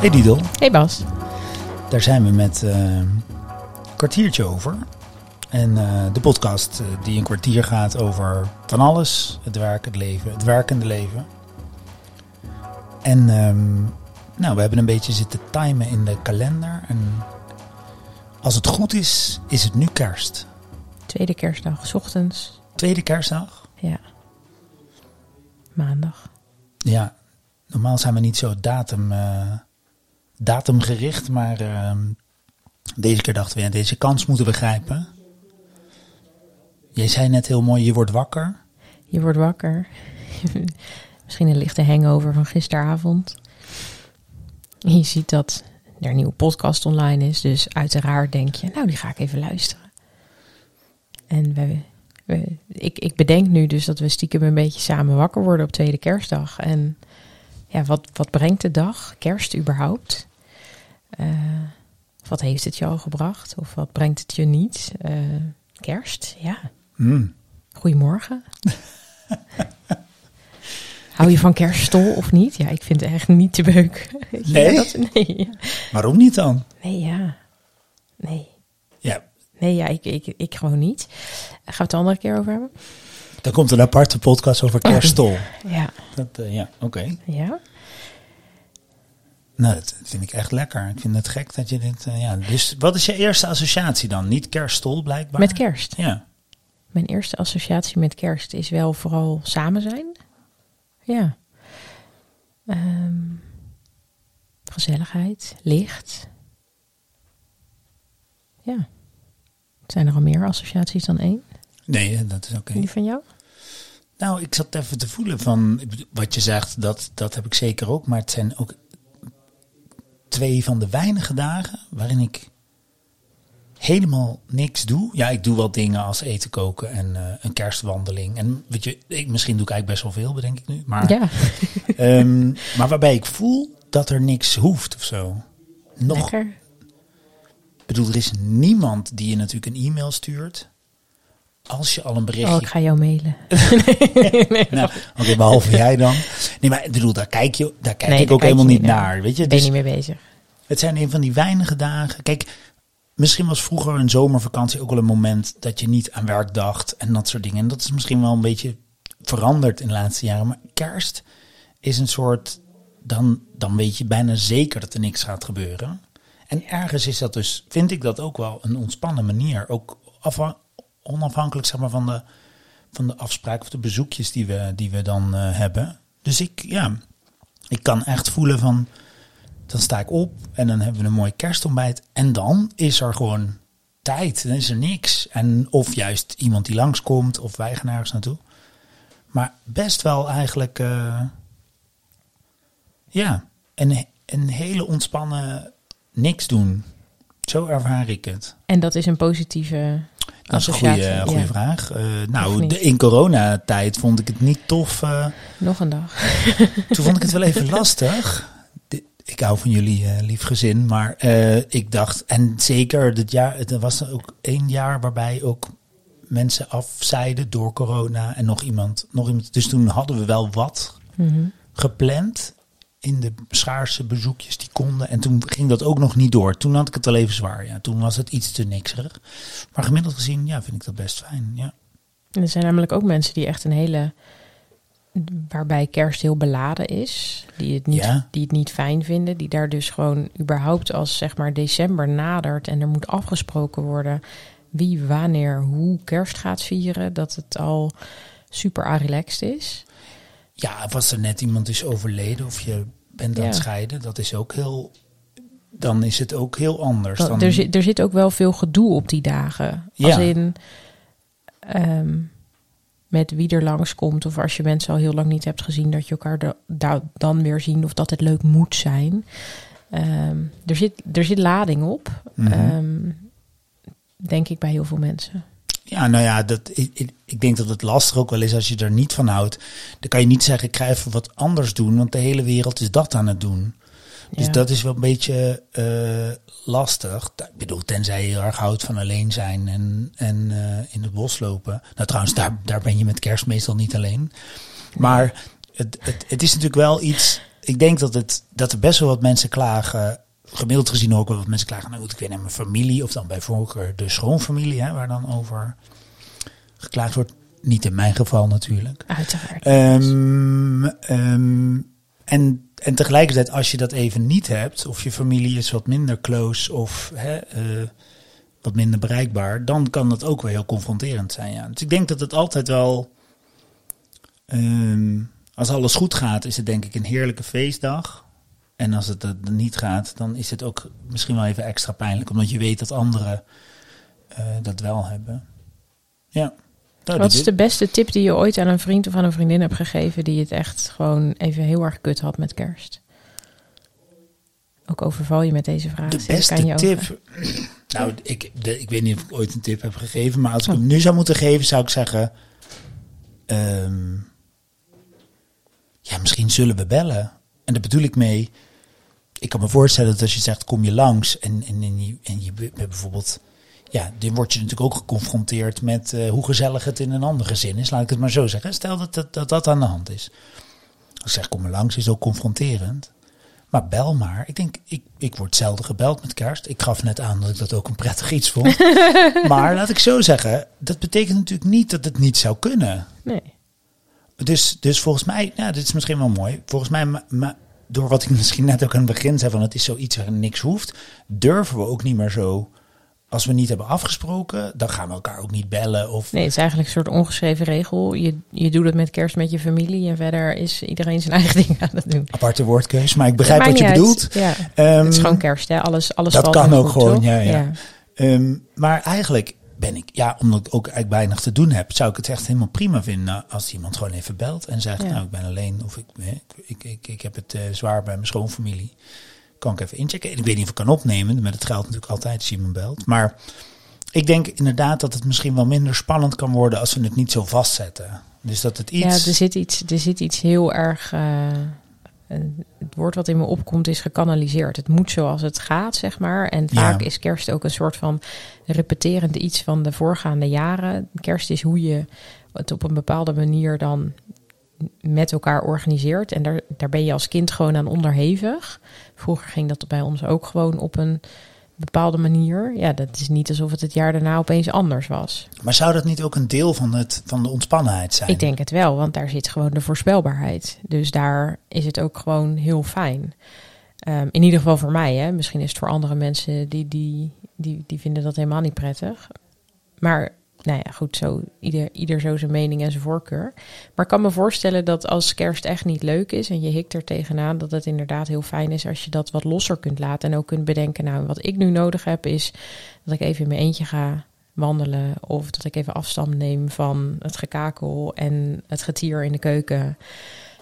Hey Didel, Hey Bas. daar zijn we met eh, een kwartiertje over. En eh, de podcast eh, die een kwartier gaat over van alles. Het werk, het leven, het werkende leven. En ehm, nou, we hebben een beetje zitten timen in de kalender. En als het goed is, is het nu kerst. Tweede kerstdag, 's ochtends. Tweede kerstdag. Ja. Maandag. Ja, normaal zijn we niet zo datum, eh, datumgericht, maar ehm, deze keer dachten we, ja, deze kans moeten we grijpen. Jij zei net heel mooi, je wordt wakker. Je wordt wakker. Misschien een lichte hangover van gisteravond. Je ziet dat er een nieuwe podcast online is. Dus uiteraard denk je, nou die ga ik even luisteren. En we, ik, ik bedenk nu dus dat we stiekem een beetje samen wakker worden op tweede kerstdag. En ja, wat, wat brengt de dag? Kerst überhaupt? Eh, wat heeft het je al gebracht? Of wat brengt het je niet? Eh, kerst, ja. Hmm. Goedemorgen. Hou je van kerststol of niet? Ja, ik vind het echt niet te beuk. Nee? Ja, dat, nee, ja. Waarom niet dan? nee, ja. Nee. Ja, Nee, ja, ik, ik, ik gewoon niet. Gaan we het de andere keer over hebben? Dan komt een aparte podcast over kerststol. Ja. Dat, eh, ja, oké. Ja? Nou, dat vind ik echt lekker. Ik vind het gek dat je dit... eh, ja. Dus wat is je eerste associatie dan? Niet kerststol blijkbaar? Met kerst. Ja. Mijn eerste associatie met kerst is wel vooral samen zijn. Ja. Ehm, gezelligheid, licht. Ja. Zijn er al meer associaties dan één? Nee, eh, dat is oké. Die van jou? Nou, ik zat even te voelen van wat je zegt, dat, dat heb ik zeker ook. Maar het zijn ook twee van de weinige dagen waarin ik helemaal niks doe. Ja, ik doe wel dingen als eten koken en eh, een kerstwandeling. En weet je, ik, misschien doe ik eigenlijk best wel veel, bedenk ik nu. Maar, Ja, ehm, maar waarbij ik voel dat er niks hoeft of zo. Nog, lekker. ik bedoel, er is niemand die je natuurlijk een e-mail stuurt. Als je al een berichtje Oh, ik ga jou mailen. Nou, Oké, behalve jij dan. Nee, maar ik bedoel, daar kijk, je, daar kijk Nee, ik daar ook kijk helemaal niet naar. Weet je, Ben je dus niet mee bezig? het zijn een van die weinige dagen. Kijk, misschien was vroeger een zomervakantie ook wel een moment dat je niet aan werk dacht en dat soort dingen. En dat is misschien wel een beetje veranderd in de laatste jaren. Maar kerst is een soort, dan, dan weet je bijna zeker dat er niks gaat gebeuren. En ergens is dat dus, vind ik dat ook wel een ontspannen manier. Ook afha- onafhankelijk zeg maar, van, de, van de afspraken of de bezoekjes die we, die we dan eh, hebben. Dus ik, ja, ik kan echt voelen van, dan sta ik op en dan hebben we een mooi kerstontbijt. En dan is er gewoon tijd, dan is er niks. En of juist iemand die langskomt of wij gaan ergens naartoe. Maar best wel eigenlijk, eh, ja, een, een hele ontspannen niks doen. Zo ervaar ik het. En dat is een positieve Dat is een goede, goede ja. vraag. Eh, nou, de, in coronatijd vond ik het niet tof. eh, Nog een dag. toen vond ik het wel even lastig. Ik hou van jullie eh, lief gezin, maar eh, ik dacht, en zeker dit jaar, het was ook één jaar waarbij ook mensen afzeiden door corona en nog iemand, nog iemand. Dus toen hadden we wel wat Mhm. gepland in de schaarse bezoekjes die konden. En toen ging dat ook nog niet door. Toen had ik het wel even zwaar. Ja, toen was het iets te nikserig. Maar gemiddeld gezien, ja, vind ik dat best fijn. Ja. En er zijn namelijk ook mensen die echt een hele. waarbij kerst heel beladen is. Die het, niet, Ja. die het niet fijn vinden. Die daar dus gewoon überhaupt als zeg maar december nadert. en er moet afgesproken worden. wie, wanneer, hoe kerst gaat vieren. dat het al super relaxed is. Ja, of als er net iemand is overleden of je bent aan het Ja. scheiden, dat is ook heel. Dan is het ook heel anders. Dan, er, zit, er zit ook wel veel gedoe op die dagen. Ja. Als in. ehm, met wie er langskomt. Of als je mensen al heel lang niet hebt gezien. Dat je elkaar da- da- dan weer zien. Of dat het leuk moet zijn. Ehm, er, zit, er zit lading op. Mhm. ehm, denk ik bij heel veel mensen. Ja, nou ja, dat, ik, ik, ik denk dat het lastig ook wel is als je er niet van houdt. Dan kan je niet zeggen, ik ga even wat anders doen, want de hele wereld is dat aan het doen. Dus Ja. dat is wel een beetje eh, lastig. Ik bedoel, tenzij je heel erg houdt van alleen zijn en, en eh, in het bos lopen. Nou trouwens, daar, daar ben je met kerst meestal niet alleen. Maar het, het, het is natuurlijk wel iets... ik denk dat, het, dat er best wel wat mensen klagen. Gemiddeld gezien ook wel wat mensen klagen. Nou moet ik weer naar mijn familie. Of dan bij voorkeur de schoonfamilie. Hè, waar dan over geklaagd wordt. Niet in mijn geval natuurlijk. Uiteraard. Ehm, ehm, en, en tegelijkertijd, als je dat even niet hebt, of je familie is wat minder close of hè, eh, wat minder bereikbaar, dan kan dat ook wel heel confronterend zijn. Ja. Dus ik denk dat het altijd wel, ehm, als alles goed gaat, is het denk ik een heerlijke feestdag. En als het er niet gaat, dan is het ook misschien wel even extra pijnlijk, omdat je weet dat anderen eh, dat wel hebben. Ja. Nou, Wat is de beste tip die je ooit aan een vriend of aan een vriendin hebt gegeven die het echt gewoon even heel erg kut had met kerst? Ook overval je met deze vraag. De beste je tip. over? Nou, ik, de, ik weet niet of ik ooit een tip heb gegeven, maar als ik Oh. hem nu zou moeten geven, zou ik zeggen. ehm, ja, misschien zullen we bellen. En daar bedoel ik mee. Ik kan me voorstellen dat als je zegt, kom je langs en, en, en je, en je be- bijvoorbeeld. Ja, dan word je natuurlijk ook geconfronteerd met eh, hoe gezellig het in een ander gezin is. Laat ik het maar zo zeggen. Stel dat dat, dat, dat aan de hand is. Als ik zeg, kom maar langs, is ook confronterend. Maar bel maar. Ik denk, ik, ik word zelden gebeld met kerst. Ik gaf net aan dat ik dat ook een prettig iets vond. maar laat ik zo zeggen, dat betekent natuurlijk niet dat het niet zou kunnen. Nee. Dus, dus volgens mij, ja, dit is misschien wel mooi. Volgens mij, ma- ma- door wat ik misschien net ook aan het begin zei, van het is zoiets waar niks hoeft, durven we ook niet meer zo. Als we niet hebben afgesproken, dan gaan we elkaar ook niet bellen. Of nee, het is eigenlijk een soort ongeschreven regel. Je, je doet het met kerst met je familie en verder is iedereen zijn eigen ding aan het doen. aparte woordkeus. Maar ik begrijp wat je uit. bedoelt. Ja. Ehm, het is gewoon kerst, hè? Alles, alles dat valt kan ook goed, gewoon, ja, ja. Ehm, maar eigenlijk ben ik, ja, omdat ik ook eigenlijk weinig te doen heb, zou ik het echt helemaal prima vinden als iemand gewoon even belt en zegt, Ja. nou, ik ben alleen of ik, ik, ik, ik heb het eh, zwaar bij mijn schoonfamilie. Kan ik even inchecken? En ik weet niet of ik kan opnemen, met het geldt natuurlijk altijd als iemand belt. Maar ik denk inderdaad dat het misschien wel minder spannend kan worden als we het niet zo vastzetten. Dus dat het iets... Ja, er zit iets, er zit iets heel erg. eh, het woord wat in me opkomt is gekanaliseerd. Het moet zoals het gaat, zeg maar. En vaak Ja. is kerst ook een soort van repeterend iets van de voorgaande jaren. Kerst is hoe je het op een bepaalde manier dan met elkaar organiseert. En daar, daar ben je als kind gewoon aan onderhevig. Vroeger ging dat bij ons ook gewoon op een bepaalde manier. Ja, dat is niet alsof het het jaar daarna opeens anders was. Maar zou dat niet ook een deel van, het, van de ontspannenheid zijn? Ik denk het wel, want daar zit gewoon de voorspelbaarheid. Dus daar is het ook gewoon heel fijn. Ehm, in ieder geval voor mij, hè. Misschien is het voor andere mensen die, die, die, die vinden dat helemaal niet prettig. Maar nou ja, goed, zo, ieder, ieder zo zijn mening en zijn voorkeur. Maar ik kan me voorstellen dat als kerst echt niet leuk is en je hikt er tegenaan, dat het inderdaad heel fijn is als je dat wat losser kunt laten. En ook kunt bedenken, nou, wat ik nu nodig heb is dat ik even in mijn eentje ga wandelen. Of dat ik even afstand neem van het gekakel en het getier in de keuken.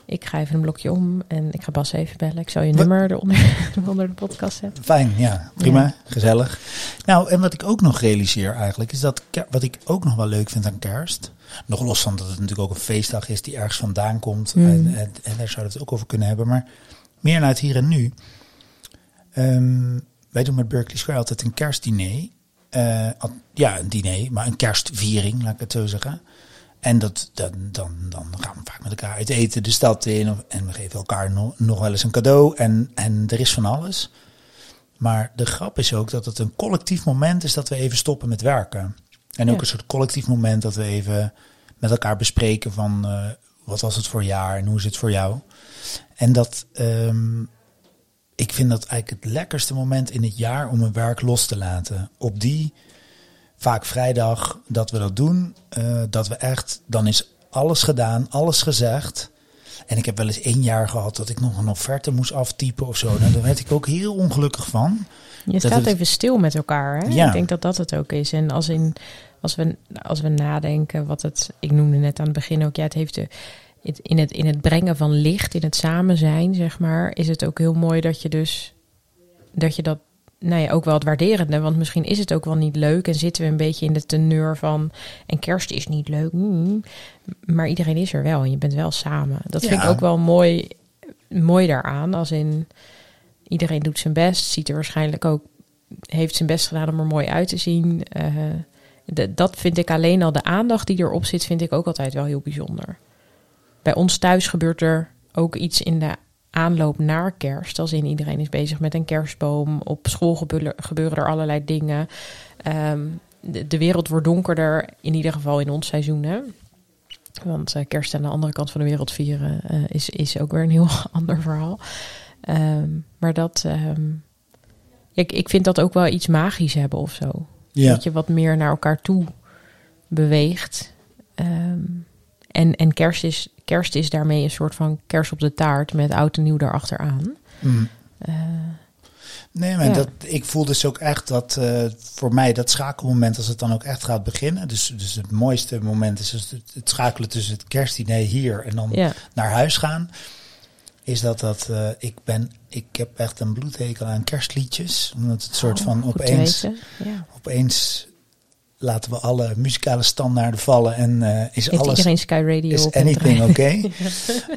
Ik ga even een blokje om en ik ga Bas even bellen. Ik zal je Wat- nummer eronder, onder de podcast zetten. Fijn, ja, prima, gezellig. Nou, en wat ik ook nog realiseer eigenlijk, is dat wat ik ook nog wel leuk vind aan kerst, nog los van dat het natuurlijk ook een feestdag is die ergens vandaan komt, Mm. en, en, en daar zouden we het ook over kunnen hebben, maar meer naar het hier en nu. Ehm, wij doen met Berkeley Square altijd een kerstdiner. Eh, ja, een diner, maar een kerstviering, laat ik het zo zeggen. En dat, dan, dan, dan gaan we vaak met elkaar uit eten de stad in. En we geven elkaar nog, nog wel eens een cadeau. En, en er is van alles. Maar de grap is ook dat het een collectief moment is dat we even stoppen met werken. En ook Ja. een soort collectief moment dat we even met elkaar bespreken van eh, wat was het voor jaar en hoe is het voor jou. En dat ehm, ik vind dat eigenlijk het lekkerste moment in het jaar om een werk los te laten. Op die vaak vrijdag dat we dat doen, eh, dat we echt, dan is alles gedaan, alles gezegd. En ik heb wel eens één jaar gehad dat ik nog een offerte moest aftypen of zo. Nou, daar werd ik ook heel ongelukkig van. Je Dat staat het- even stil met elkaar. Hè? Ja. Ik denk dat dat het ook is. En als, in, als, we, als we nadenken, wat het, ik noemde net aan het begin ook, ja, het heeft de, het, in, het, in het brengen van licht, in het samen zijn, zeg maar, is het ook heel mooi dat je dus, dat je dat, nou ja, ook wel het waarderende, want misschien is het ook wel niet leuk en zitten we een beetje in de teneur van, en kerst is niet leuk, mm, maar iedereen is er wel en je bent wel samen. Dat vind ik ook wel mooi, mooi daaraan, als in, iedereen doet zijn best, ziet er waarschijnlijk ook, heeft zijn best gedaan om er mooi uit te zien. Eh, de- dat vind ik alleen al, de aandacht die erop zit, vind ik ook altijd wel heel bijzonder. Bij ons thuis gebeurt er ook iets in de aanloop naar kerst. Als in iedereen is bezig met een kerstboom. Op school gebeuren, gebeuren er allerlei dingen. Ehm, de, de wereld wordt donkerder, in ieder geval in ons seizoen. Hè? Want eh, kerst aan de andere kant van de wereld vieren eh, is, is ook weer een heel ander verhaal. Ehm, maar dat, ehm, ik, ik vind dat ook wel iets magisch hebben of zo. Ja. Dat je wat meer naar elkaar toe beweegt. En en kerst, is, kerst is daarmee een soort van kers op de taart met oud en nieuw daarachteraan. Mm. Eh, Nee, maar Ja. dat, ik voel dus ook echt dat eh, voor mij dat schakelmoment, als het dan ook echt gaat beginnen. Dus, dus het mooiste moment is het, het schakelen tussen het kerstdiner hier en dan ja, naar huis gaan. Is dat dat eh, ik ben, ik heb echt een bloedhekel aan kerstliedjes. Omdat het soort van Oh, te opeens. Ja. opeens laten we alle muzikale standaarden vallen en eh, is Heeft alles iedereen Sky Radio is anything oké.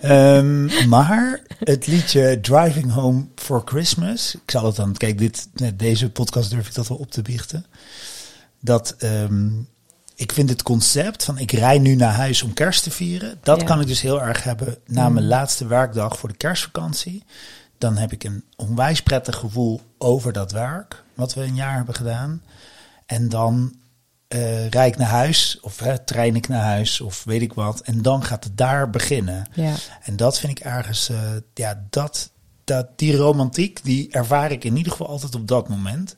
Ehm, maar het liedje Driving Home for Christmas. Ik zal het dan, kijk, dit, deze podcast durf ik dat wel op te biechten. Dat ehm, ik vind het concept van ik rij nu naar huis om kerst te vieren. Dat Ja. kan ik dus heel erg hebben na Mm. mijn laatste werkdag voor de kerstvakantie. Dan heb ik een onwijs prettig gevoel over dat werk. Wat we een jaar hebben gedaan. En dan eh rijd ik naar huis. Of hè, trein ik naar huis. Of weet ik wat. En dan gaat het daar beginnen. Ja, En dat vind ik ergens, eh, ja, dat, dat, die romantiek, die ervaar ik in ieder geval altijd op dat moment.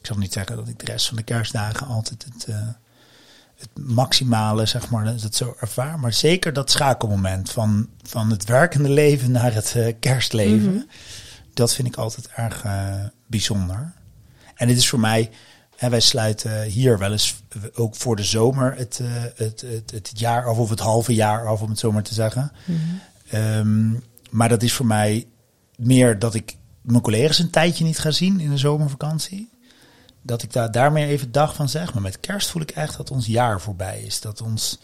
Ik zal niet zeggen dat ik de rest van de kerstdagen altijd het, eh, het maximale, zeg maar, dat zo ervaar. Maar zeker dat schakelmoment van, van het werkende leven naar het kerstleven. Mhm. Dat vind ik altijd erg bijzonder. En het is voor mij, hè, wij sluiten hier wel eens ook voor de zomer het, eh, het, het, het jaar af, of het halve jaar af, om het zo maar te zeggen. Mhm. Ehm, maar dat is voor mij meer dat ik mijn collega's een tijdje niet ga zien in de zomervakantie. Dat ik daar daarmee even dag van zeg. Maar met kerst voel ik echt dat ons jaar voorbij is. Dat ons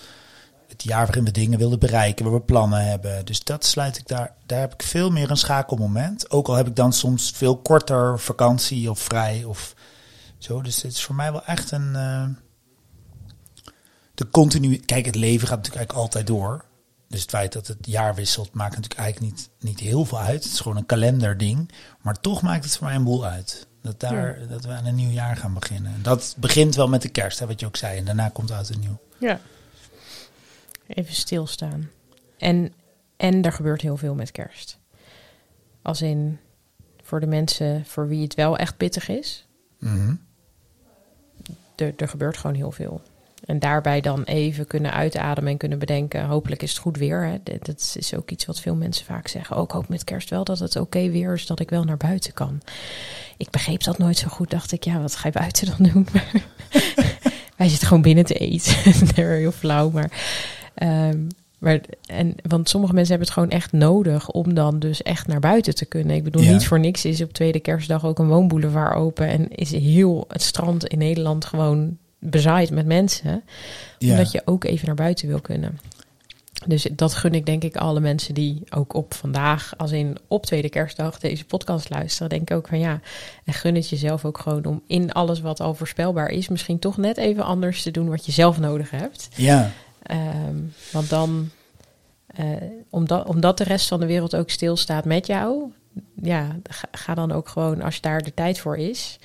het jaar waarin we dingen willen bereiken, waar we plannen hebben. Dus dat sluit ik daar. Daar heb ik veel meer een schakelmoment. Ook al heb ik dan soms veel korter vakantie of vrij of zo. Dus het is voor mij wel echt een. eh, de continu. Kijk, het leven gaat natuurlijk eigenlijk altijd door. Dus het feit dat het jaar wisselt maakt natuurlijk eigenlijk niet, niet heel veel uit. Het is gewoon een kalenderding. Maar toch maakt het voor mij een boel uit. Dat, daar, dat we aan een nieuw jaar gaan beginnen. Dat begint wel met de kerst, hè, wat je ook zei. En daarna komt oud en nieuw. ja. Even stilstaan. En, en er gebeurt heel veel met kerst. Als in voor de mensen voor wie het wel echt pittig is. Mhm. Er, er gebeurt gewoon heel veel. En daarbij dan even kunnen uitademen en kunnen bedenken... hopelijk is het goed weer. Hè. Dat- is ook iets wat veel mensen vaak zeggen. Ook hoop met kerst wel dat het oké weer is... dat ik wel naar buiten kan. Ik begreep dat nooit zo goed. Dacht ik, ja, wat ga je buiten dan doen? Wij zitten gewoon binnen te eten. heel flauw, maar... ehm, maar en, want sommige mensen hebben het gewoon echt nodig om dan dus echt naar buiten te kunnen. Ik bedoel, Ja. niet voor niks is op tweede kerstdag ook een woonboulevard open. En is heel het strand in Nederland gewoon bezaaid met mensen. Ja. Omdat je ook even naar buiten wil kunnen. Dus dat gun ik denk ik alle mensen die ook op vandaag, als in op tweede kerstdag, deze podcast luisteren. Denk ik ook van ja, en gun het jezelf ook gewoon om in alles wat al voorspelbaar is, misschien toch net even anders te doen wat je zelf nodig hebt. ja, Ehm, want dan, eh, omdat, omdat de rest van de wereld ook stilstaat met jou, ja, ga, ga dan ook gewoon, als je daar de tijd voor is,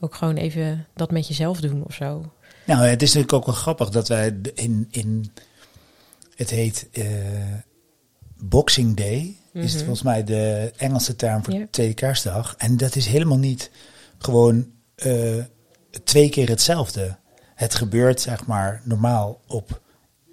ook gewoon even dat met jezelf doen of zo. Nou, het is natuurlijk ook wel grappig dat wij in, in het heet eh, Boxing Day, is het Mhm. volgens mij de Engelse term voor de tweede kerstdag. En dat is helemaal niet gewoon eh, twee keer hetzelfde. Het gebeurt zeg maar normaal op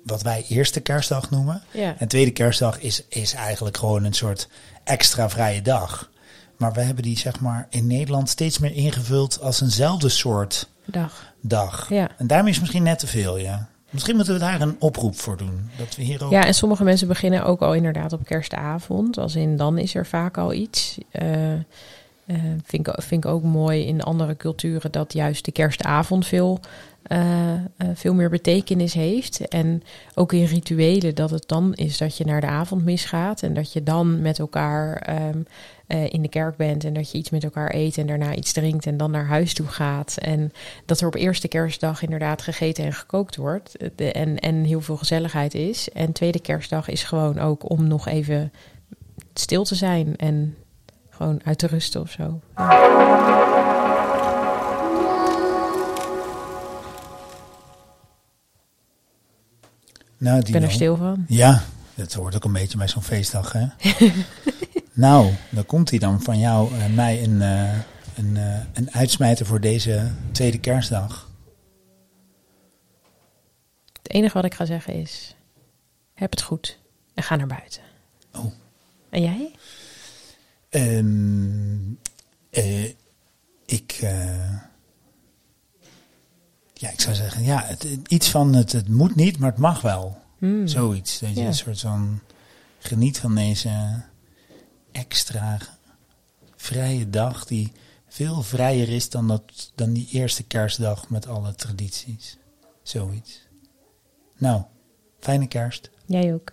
wat wij eerste kerstdag noemen. Ja, En tweede kerstdag is, is eigenlijk gewoon een soort extra vrije dag. Maar we hebben die zeg maar in Nederland steeds meer ingevuld als eenzelfde soort dag. dag. Ja. En daarmee is misschien net te veel, ja. Misschien moeten we daar een oproep voor doen. Dat we hier ook... Ja, en sommige mensen beginnen ook al inderdaad op kerstavond. Als in dan is er vaak al iets. Eh, eh, vind, ik, vind ook mooi in andere culturen dat juist de kerstavond veel, eh, eh, veel meer betekenis heeft. En ook in rituelen dat het dan is dat je naar de avondmis gaat. En dat je dan met elkaar ehm, eh, in de kerk bent. En dat je iets met elkaar eet en daarna iets drinkt en dan naar huis toe gaat. En dat er op eerste kerstdag inderdaad gegeten en gekookt wordt. en, en heel veel gezelligheid is. En tweede kerstdag is gewoon ook om nog even stil te zijn en gewoon uit te rusten of zo. Ja. Nou, Ik ben er stil van. Ja, dat hoort ook een beetje bij zo'n feestdag, hè? nou, dan komt hij dan van jou en mij een, eh, een, eh, een uitsmijter voor deze tweede kerstdag. Het enige wat ik ga zeggen is: heb het goed en ga naar buiten. Oh. En jij? Ehm, eh, ik, eh, ja, ik zou zeggen, ja, het, iets van het, het moet niet, maar het mag wel. Hmm. Zoiets. Je Ja. een soort van geniet van deze extra vrije dag die veel vrijer is dan, dat, dan die eerste kerstdag met alle tradities. Zoiets. Nou, fijne kerst. Jij ook.